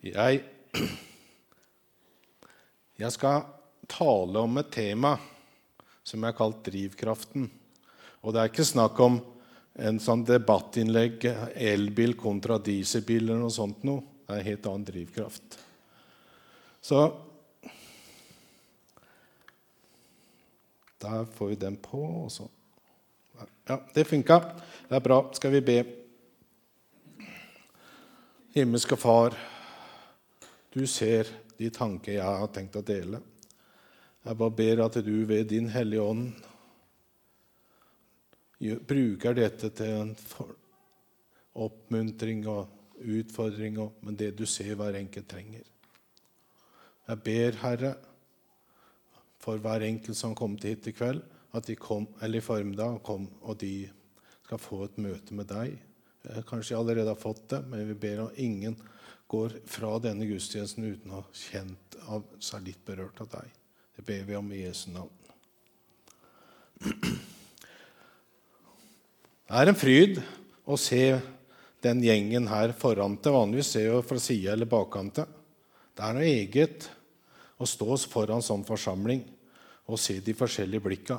Jeg, jeg skal tale om et tema som jeg har kalt 'drivkraften'. Og det er ikke snakk om en sånn debattinnlegg elbil kontra dieselbil eller noe sånt noe. Det er en helt annen drivkraft. Så Der får vi den på. og så Ja, det funka. Det er bra. Skal vi be. Himmelske Far, du ser de tanker jeg har tenkt å dele. Jeg bare ber at du ved Din Hellige Ånd bruker dette til en oppmuntring og utfordring, men det du ser hver enkelt trenger. Jeg ber, Herre, for hver enkelt som kom til hit i kveld, at de kom, eller i formiddag kom, og de skal få et møte med deg. Kanskje jeg allerede har fått det, men vi ber om ingen går fra denne gudstjenesten uten å ha kjent av seg litt berørt av deg. Det ber vi om i Jesu navn. Det er en fryd å se den gjengen her foran til. Vanligvis ser vi fra sida eller bakkant. Det er noe eget å stå foran sånn forsamling og se de forskjellige blikka.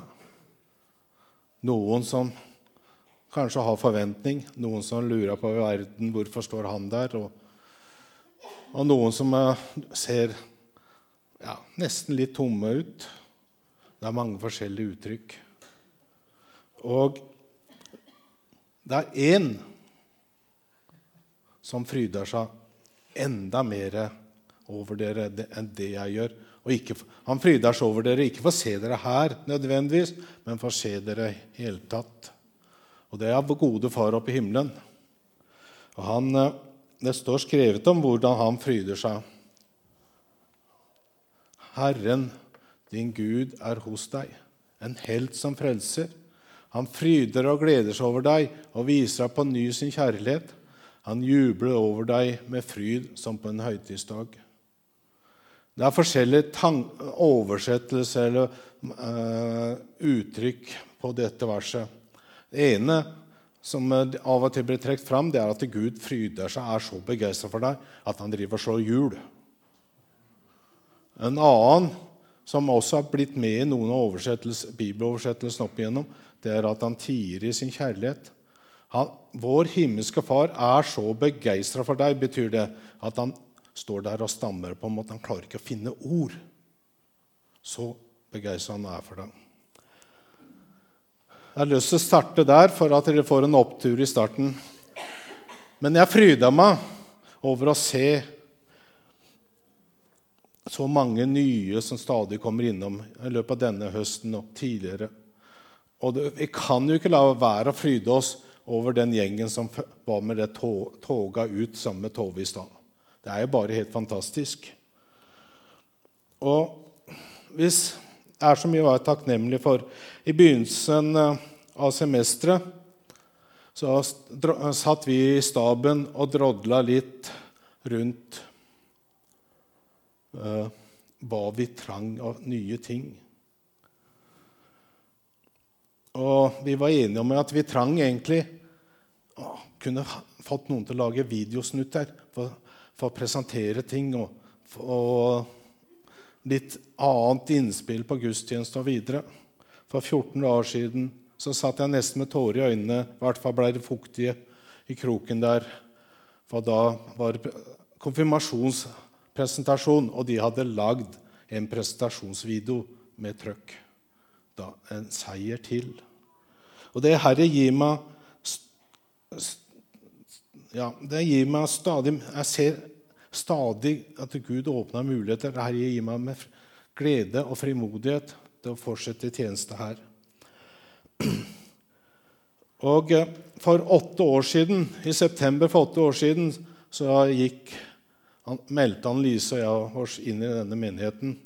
Noen som kanskje har forventning, noen som lurer på verden hvorfor står han der, og, og noen som ser ja, nesten litt tomme ut. Det er mange forskjellige uttrykk. Og det er én som fryder seg enda mer over dere enn det jeg gjør. Ikke, han fryder seg over dere ikke for å se dere her, nødvendigvis, men for å se dere i hele tatt. Og det er vår gode far oppe i himmelen. Og han, eh, det står skrevet om hvordan han fryder seg. Herren, din Gud, er hos deg, en helt som frelser. Han fryder og gleder seg over deg og viser deg på ny sin kjærlighet. Han jubler over deg med fryd som på en høytidsdag. Det er forskjellige oversettelser eller uh, uttrykk på dette verset. Det ene som eh, av og til blir trukket fram, det er at Gud fryder seg, er så begeistra for deg at han driver og slår hjul. En annen som også har blitt med i noen av bibeloversettelsene opp igjennom, det er at han tier i sin kjærlighet. Han, vår himmelske Far er så begeistra for deg, betyr det at han står der og stammer på en måte. Han klarer ikke å finne ord. Så begeistra han er for deg. Jeg har lyst til å starte der for at dere får en opptur i starten. Men jeg fryda meg over å se så mange nye som stadig kommer innom i løpet av denne høsten og tidligere. Og det, Vi kan jo ikke la være å fryde oss over den gjengen som var med det toga ut sammen med Tove i stad. Det er jo bare helt fantastisk. Og hvis er så mye å være takknemlig for I begynnelsen eh, av semesteret så satt vi i staben og drodla litt rundt uh, hva vi trang av nye ting. Og vi var enige om at vi trang egentlig å, kunne fått noen til å lage videosnutter. For for å presentere ting og, og litt annet innspill på gudstjeneste og videre. For 14 år siden så satt jeg nesten med tårer i øynene. I hvert fall ble det fuktige i kroken der. For da var det konfirmasjonspresentasjon, og de hadde lagd en presentasjonsvideo med trøkk. Da, en seier til. Og det Herre gir meg ja, det gir meg stadig Jeg ser stadig at Gud åpner muligheter. Dette gir meg med glede og frimodighet til å fortsette tjeneste her. Og eh, for åtte år siden, I september for åtte år siden så gikk, han, meldte han Lise og jeg oss inn i denne menigheten.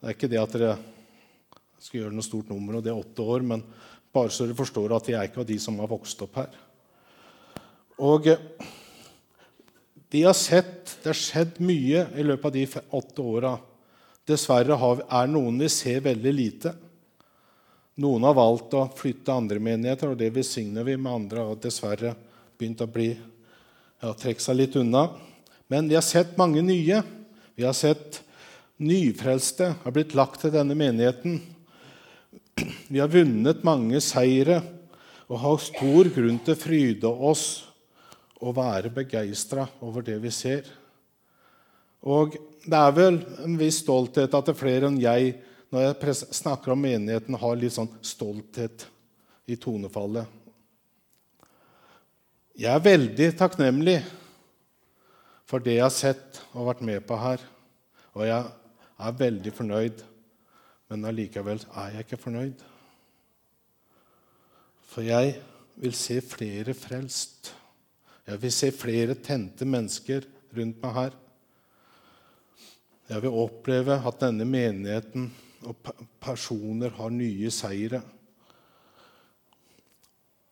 Det er ikke det at dere skal gjøre noe stort nummer, og det er åtte år, men bare så dere forstår at jeg ikke av de som har vokst opp her. Og eh, de har sett Det har skjedd mye i løpet av de åtte åra. Dessverre er noen vi ser veldig lite. Noen har valgt å flytte andre menigheter, og det velsigner vi. Med andre har dessverre begynt å bli, ja, trekke seg litt unna. Men vi har sett mange nye. Vi har sett nyfrelste har blitt lagt til denne menigheten. Vi har vunnet mange seire og har stor grunn til å fryde oss og være begeistra over det vi ser. Og det er vel en viss stolthet at det er flere enn jeg, når jeg snakker om menigheten, har litt sånn stolthet i tonefallet. Jeg er veldig takknemlig for det jeg har sett og vært med på her. Og jeg er veldig fornøyd, men allikevel er jeg ikke fornøyd. For jeg vil se flere frelst. Jeg vil se flere tente mennesker rundt meg her. Jeg vil oppleve at denne menigheten og personer har nye seire.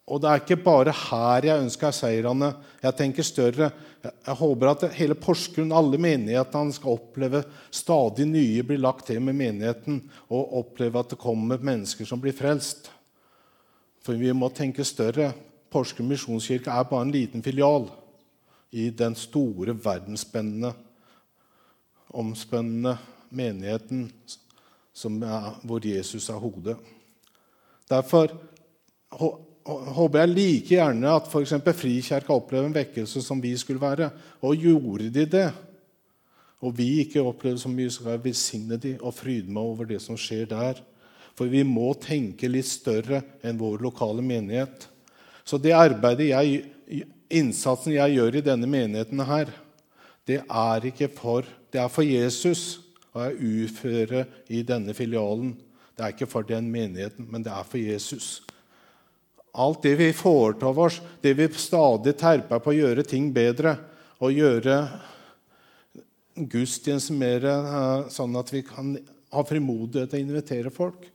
Og det er ikke bare her jeg ønsker seirene. Jeg tenker større. Jeg håper at hele Porsgrunn, alle menighetene, skal oppleve stadig nye blir lagt til med menigheten, og oppleve at det kommer mennesker som blir frelst. For vi må tenke større. Porsgrunn misjonskirke er bare en liten filial i den store, verdensspennende, omspennende menigheten er, hvor Jesus er hodet. Derfor håper jeg like gjerne at f.eks. Frikirka opplever en vekkelse som vi skulle være. Og gjorde de det, og vi ikke opplevde så mye, så skal jeg velsigne de og fryde meg over det som skjer der. For vi må tenke litt større enn vår lokale menighet. Så det arbeidet jeg, innsatsen jeg gjør i denne menigheten her, det er ikke for Det er for Jesus og jeg utfører i denne filialen. Det er ikke for den menigheten, men det er for Jesus. Alt det vi foretar oss, det vi stadig terper på å gjøre ting bedre og gjøre gudstjenesten mer eh, sånn at vi kan ha frimodighet til å invitere folk,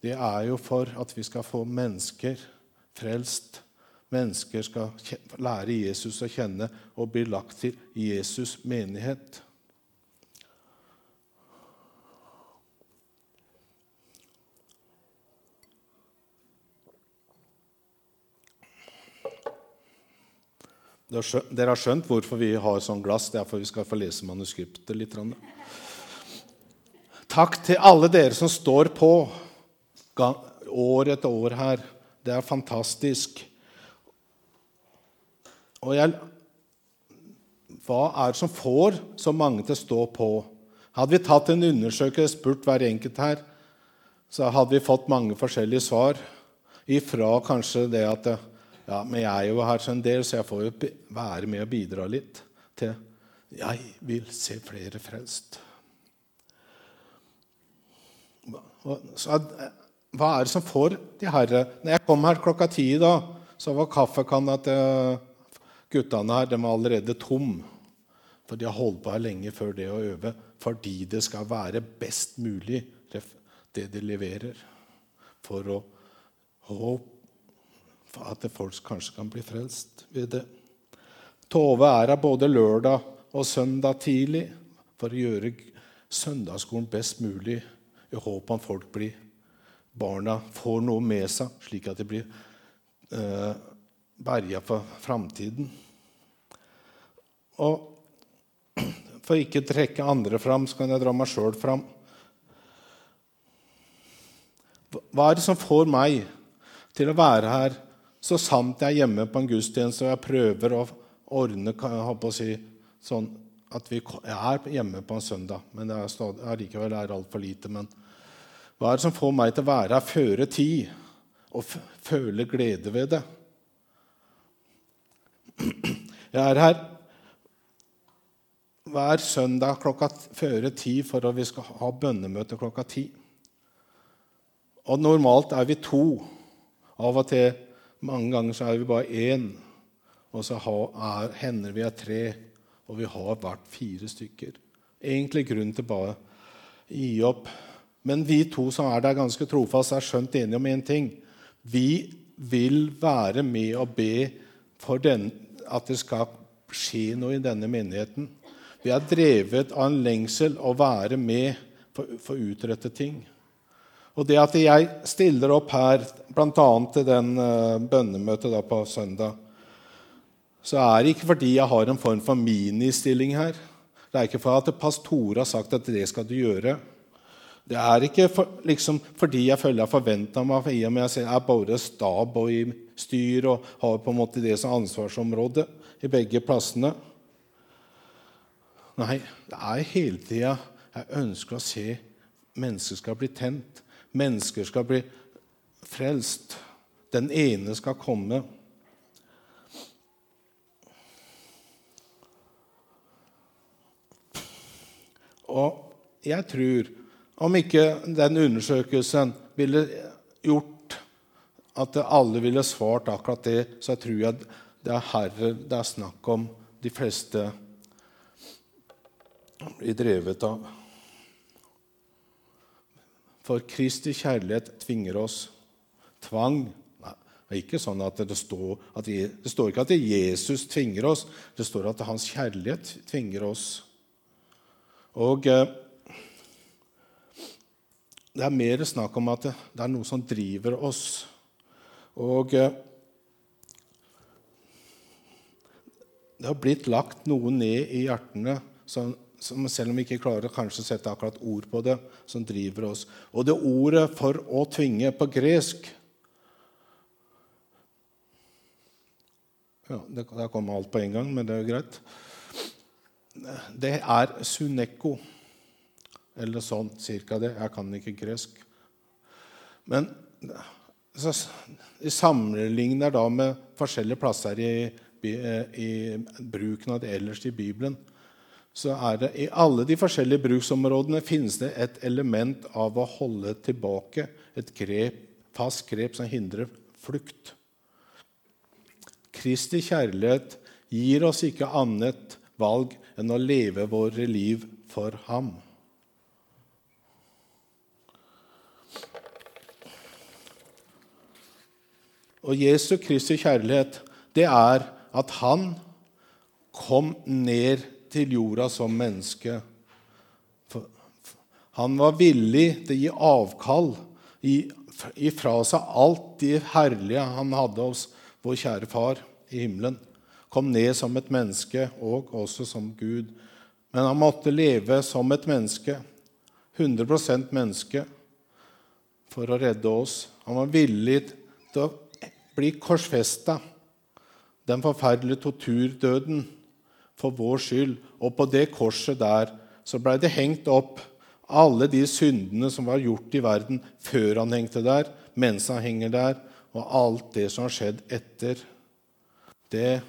det er jo for at vi skal få mennesker frelst. Mennesker skal lære Jesus å kjenne og bli lagt til Jesus' menighet. Dere har skjønt hvorfor vi har sånn glass. Det er for vi skal få lese manuskriptet litt. Takk til alle dere som står på år etter år her. Det er fantastisk. Og jeg, hva er det som får så mange til å stå på? Hadde vi tatt en undersøkelse og spurt hver enkelt her, så hadde vi fått mange forskjellige svar. Ifra kanskje det at ja, men jeg er jo her en del, så jeg får jo være med og bidra litt til Jeg vil se flere frelst. Så, hva er det som får de herre Når jeg kom her klokka ti, da, så var kaffekanna til guttene her de var allerede tom. For de har holdt på her lenge før det å øve. Fordi det skal være best mulig, det de leverer. For å håpe at folk kanskje kan bli frelst ved det. Tove er her både lørdag og søndag tidlig for å gjøre søndagsskolen best mulig i håp om folk blir barna får noe med seg, slik at de blir eh, berga for framtiden. Og for ikke å trekke andre fram, så kan jeg dra meg sjøl fram. Hva er det som får meg til å være her så sant jeg er hjemme på en gudstjeneste og jeg prøver å ordne å si, sånn at vi er hjemme på en søndag, men det er allikevel altfor lite. Men hva er det som får meg til å være her føre tid og føle glede ved det? Jeg er her hver søndag klokka føre ti for at vi skal ha bønnemøte klokka ti. Og normalt er vi to. Av og til mange ganger så er vi bare én, og så er, hender vi er tre, og vi har vært fire stykker. Egentlig grunn til bare å gi opp. Men vi to som er der ganske trofast, er skjønt enige om én ting. Vi vil være med og be for den, at det skal skje noe i denne menigheten. Vi er drevet av en lengsel å være med for, å utrette ting. Og det at jeg stiller opp her, bl.a. til den uh, bønnemøtet på søndag, så er det ikke fordi jeg har en form for ministilling her. Det er ikke for at pastor har sagt at det skal du gjøre. Det er ikke for, liksom, fordi jeg føler jeg forventer meg i og med at jeg er både stab og i styr og har på en måte det som ansvarsområde i begge plassene. Nei, det er hele tida jeg ønsker å se mennesker skal bli tent. Mennesker skal bli frelst. Den ene skal komme. Og jeg tror, om ikke den undersøkelsen ville gjort at alle ville svart akkurat det, så tror jeg det er herre det er snakk om de fleste blir drevet av. For Kristi kjærlighet tvinger oss. Tvang Nei, det er ikke sånn at det står, at det står ikke at Jesus tvinger oss. Det står at hans kjærlighet tvinger oss. Og eh, det er mer snakk om at det, er noe som driver oss. Og eh, det har blitt lagt noe ned i hjertene som, som, selv om vi ikke klarer å sette akkurat ord på det, som driver oss. Og det ordet 'for å tvinge' på gresk ja, det, Der kom alt på en gang, men det er jo greit det er suneko. Eller sånn cirka det. Jeg kan ikke gresk. Men så, i sammenligner da med forskjellige plasser i, i bruken av det ellers i Bibelen, så er det i alle de forskjellige bruksområdene finnes det et element av å holde tilbake, et grep, fast grep som hindrer flukt. Kristi kjærlighet gir oss ikke annet valg enn å leve våre liv for ham. Og Jesu Kristi kjærlighet, det er at han kom ned til jorda som menneske. Han var villig til å gi avkall ifra seg alt det herlige han hadde hos vår kjære far i himmelen kom ned som et menneske og også som Gud. Men han måtte leve som et menneske, 100% menneske, for å redde oss. Han var villig til å bli korsfesta, den forferdelige torturdøden, for vår skyld. Og på det korset der så blei det hengt opp alle de syndene som var gjort i verden før han hengte der, mens han henger der, og alt det som har skjedd etter. Det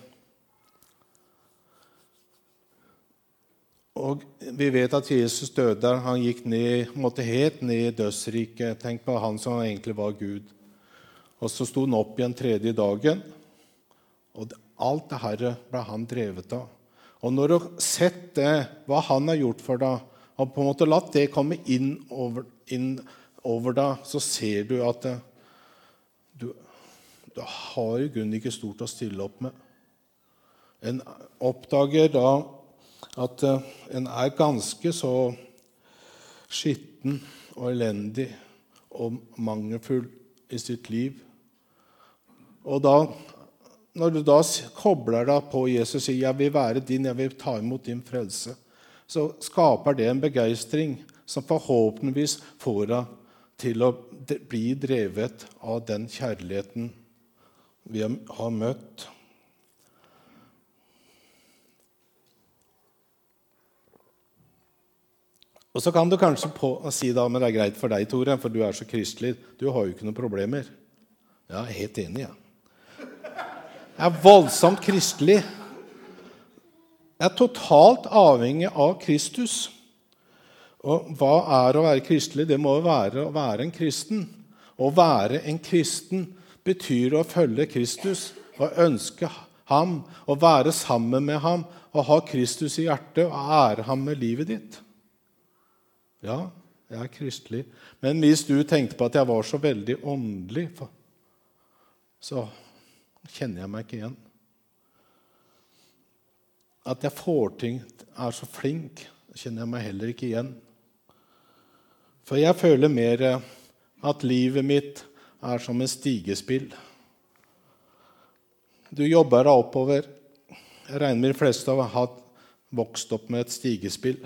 Og vi vet at Jesus døde. Han gikk ned, måtte helt ned i dødsriket. Tenk på han som egentlig var Gud. Og så sto han opp igjen tredje dagen. Og alt det her ble han drevet av. Og når du har sett det, hva han har gjort for deg, og på en måte latt det komme inn over, inn over deg, så ser du at det, du, du har i grunnen ikke stort å stille opp med. En oppdager da at uh, en er ganske så skitten og elendig og mangelfull i sitt liv. Og da, når du da kobler deg på Jesus og sier 'Jeg vil være din, jeg vil ta imot din frelse', så skaper det en begeistring som forhåpentligvis får deg til å bli drevet av den kjærligheten vi har møtt. Og så kan du kanskje på, si da, men det er greit for deg, Tore, for du er så kristelig. Du har jo ikke noen problemer. Jeg er helt enig, jeg. Ja. Jeg er voldsomt kristelig. Jeg er totalt avhengig av Kristus. Og hva er å være kristelig? Det må være å være en kristen. Å være en kristen betyr å følge Kristus og ønske ham, å være sammen med ham, og ha Kristus i hjertet og ære ham med livet ditt. Ja, jeg er kristelig. Men hvis du tenkte på at jeg var så veldig åndelig, så kjenner jeg meg ikke igjen. At jeg får ting, er så flink, kjenner jeg meg heller ikke igjen. For jeg føler mer at livet mitt er som et stigespill. Du jobber deg oppover. Jeg regner med de fleste har vokst opp med et stigespill.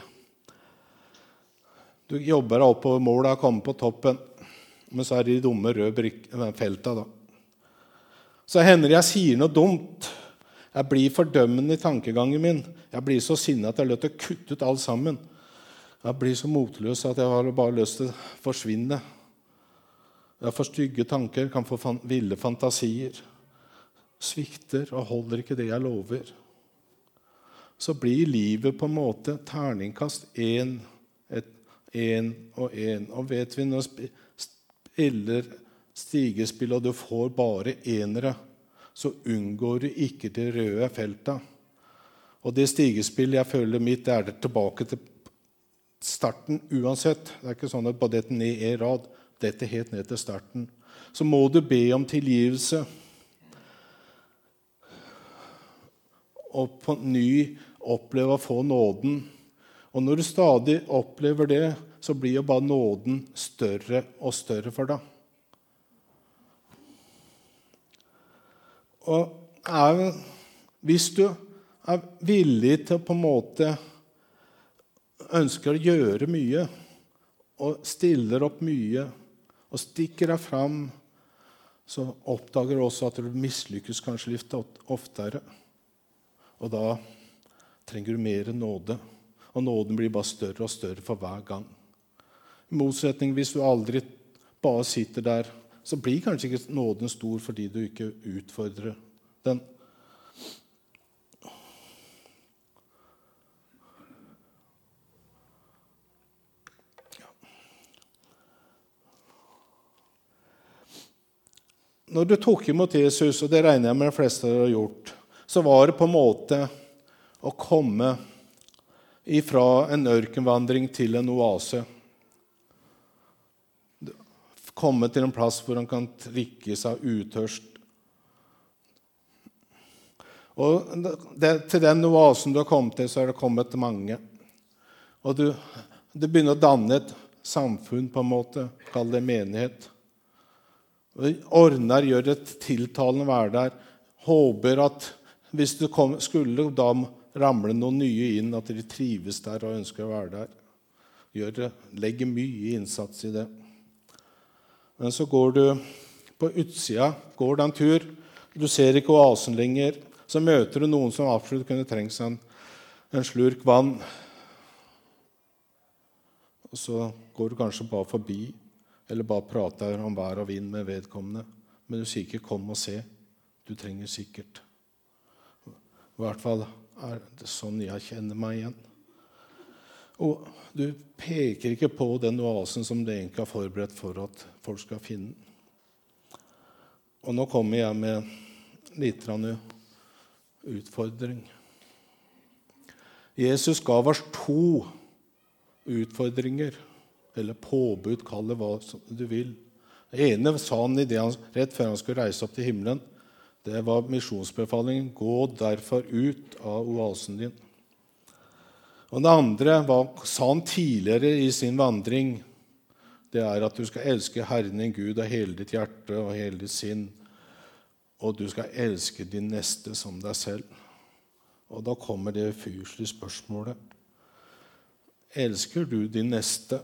Du jobber deg oppover målet og kommer på toppen, men så er det de dumme røde felta. da. Så hender jeg sier noe dumt. Jeg blir fordømmende i tankegangen min. Jeg blir så sinna at jeg har lyst til ut alt sammen. Jeg blir så motløs at jeg har bare lyst til å forsvinne. Jeg får stygge tanker, kan få fan ville fantasier. Svikter og holder ikke det jeg lover. Så blir livet på en måte terningkast én, én og én. Og vet vi, når spiller stigespill, og du får bare enere, så unngår du ikke de røde felta. Og det stigespillet jeg føler mitt, det er det tilbake til starten uansett. Det er ikke sånn at bare dette ned i rad. Dette helt ned til starten. Så må du be om tilgivelse. Og på ny oppleve å få nåden. Og når du stadig opplever det, så blir jo bare nåden større og større for deg. Og er, hvis du er villig til å på en måte ønsker å gjøre mye og stiller opp mye og stikker deg fram, så oppdager du også at du mislykkes kanskje litt oftere. Og da trenger du mer nåde. Og nåden blir bare større og større for hver gang. I motsetning hvis du aldri bare sitter der, så blir kanskje ikke nåden stor fordi du ikke utfordrer den. Når du tok imot Jesus, og det regner jeg med de fleste har gjort, så var det på en måte å komme ifra en ørkenvandring til en oase. Komme til en plass hvor han kan trikke seg utørst. Og det, Til den oasen du har kommet til, så er det kommet mange. Og du, du begynner å danne et samfunn, på en måte. Kall det menighet. Ordner, gjør et tiltalende være der. Håper at hvis du kom, skulle da ramle noen nye inn, at de trives der og ønsker å være der. Gjør det, legger mye innsats i det. Men så går du på utsida, går deg en tur. Du ser ikke oasen lenger. Så møter du noen som absolutt kunne trengt seg en, en slurk vann. Og så går du kanskje bare forbi eller bare prater om vær og vind med vedkommende. Men du sier ikke 'kom og se'. Du trenger sikkert. I hvert fall er det sånn jeg kjenner meg igjen. Og du peker ikke på den oasen som du egentlig har forberedt for at folk skal finne. Og nå kommer jeg med litt utfordring. Jesus ga oss to utfordringer. Eller påbud, kall det hva du vil. Det ene sa han han, rett før han skulle reise opp til himmelen. Det var misjonsbefalingen. Gå derfor ut av oasen din. Og Det andre hva sa han tidligere i sin vandring. Det er at du skal elske Herren din Gud av hele ditt hjerte og hele ditt sinn. Og du skal elske din neste som deg selv. Og da kommer det fyrslige spørsmålet. Elsker du din neste?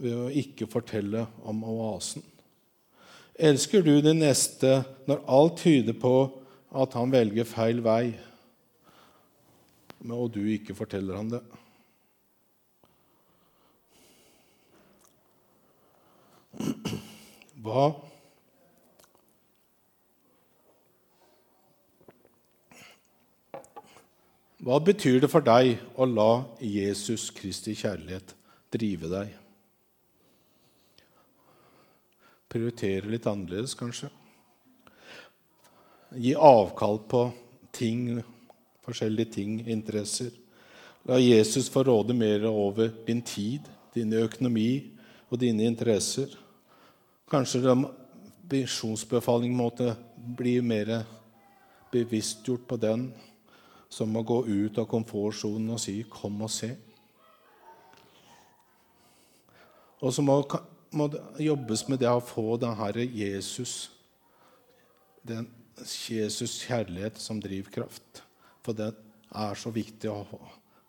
ved å ikke fortelle om oasen? Elsker du din neste når alt tyder på at han velger feil vei, og du ikke forteller ham det? Hva Hva betyr det for deg å la Jesus Kristi kjærlighet drive deg? prioritere litt annerledes, kanskje. Gi avkall på ting, forskjellige ting, interesser. La Jesus få råde mer over din tid, din økonomi og dine interesser. Kanskje visjonsbefaling måtte bli mer bevisstgjort på den, som å gå ut av komfortsonen og si 'kom og se'. Og så må må det jobbes med det å få den herre Jesus, den Jesus' kjærlighet som drivkraft. For det er så viktig å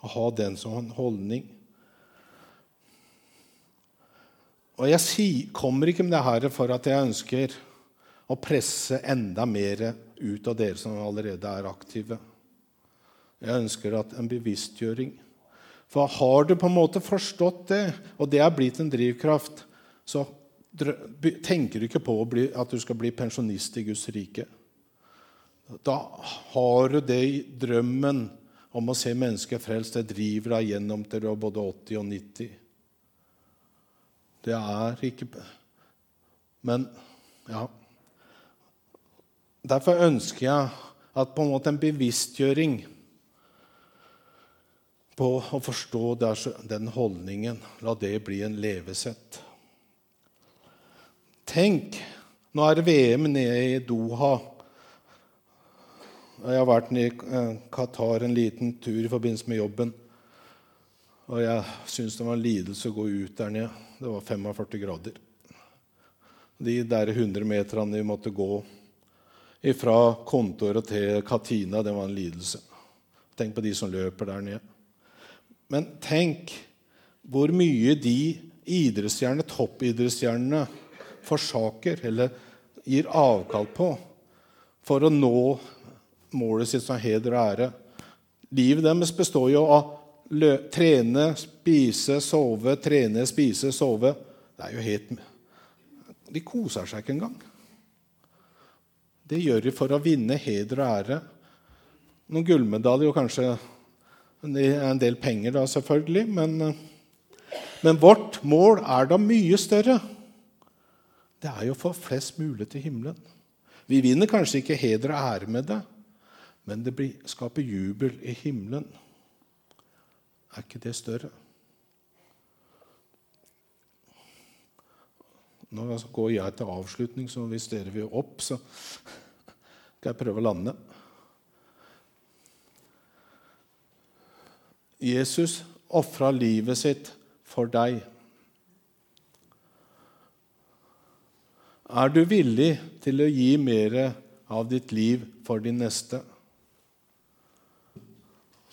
å ha den som holdning. Og jeg kommer ikke med det her for at jeg ønsker å presse enda mer ut av dere som allerede er aktive. Jeg ønsker at en bevisstgjøring. For har du på en måte forstått det, og det er blitt en drivkraft, så tenker du ikke på at du skal bli pensjonist i Guds rike. Da har du det i drømmen om å se mennesker frelst. Det driver deg gjennom til du er både 80 og 90. Det er ikke Men ja. Derfor ønsker jeg at på en måte en bevisstgjøring på å forstå den holdningen, la det bli en levesett. Tenk, nå er VM nede i Doha. Jeg har vært i eh, Qatar en liten tur i forbindelse med jobben. Og jeg syns det var en lidelse å gå ut der nede. Det var 45 grader. De der 100 meterne vi måtte gå fra kontoret til Katina, det var en lidelse. Tenk på de som løper der nede. Men tenk hvor mye de idrettsstjernene, toppidrettsstjernene forsaker eller gir avkall på for å nå målet sitt som heder og ære. Livet deres består jo av trene, spise, sove, trene, spise, sove. Det er jo helt De koser seg ikke engang. Det gjør de for å vinne heder og ære. Noen gullmedaljer og kanskje en del penger, da, selvfølgelig. Men, men, vårt mål er da mye større. Det er jo å få flest mulig til himmelen. Vi vinner kanskje ikke heder og ære med det, men det blir, skaper jubel i himmelen. Er ikke det større? Nå går jeg til avslutning, så hvis dere vil opp, så skal jeg prøve å lande. Jesus ofra livet sitt for deg. Er du villig til å gi mer av ditt liv for din neste?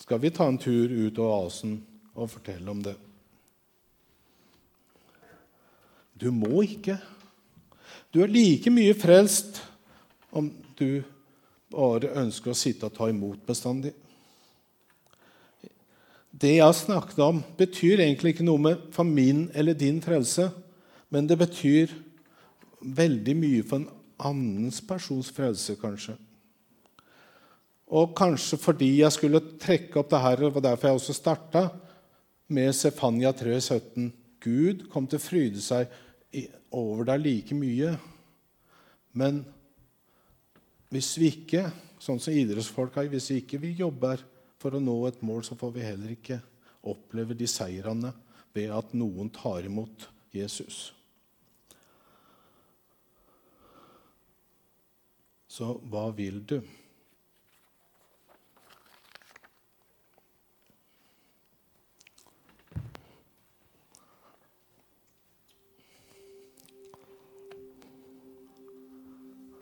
Skal vi ta en tur ut av oasen og fortelle om det? Du må ikke. Du er like mye frelst om du bare ønsker å sitte og ta imot bestandig. Det jeg har snakket om, betyr egentlig ikke noe med for min eller din frelse, men det betyr veldig mye for en annens persons frelse, kanskje. Og kanskje fordi jeg skulle trekke opp det her, og derfor jeg også starta med Sefania 3, 17. Gud kom til å fryde seg over deg like mye. Men hvis vi ikke, sånn som idrettsfolk har, hvis vi ikke vi jobber for å nå et mål, så får vi heller ikke oppleve de seirene ved at noen tar imot Jesus. Så hva vil du?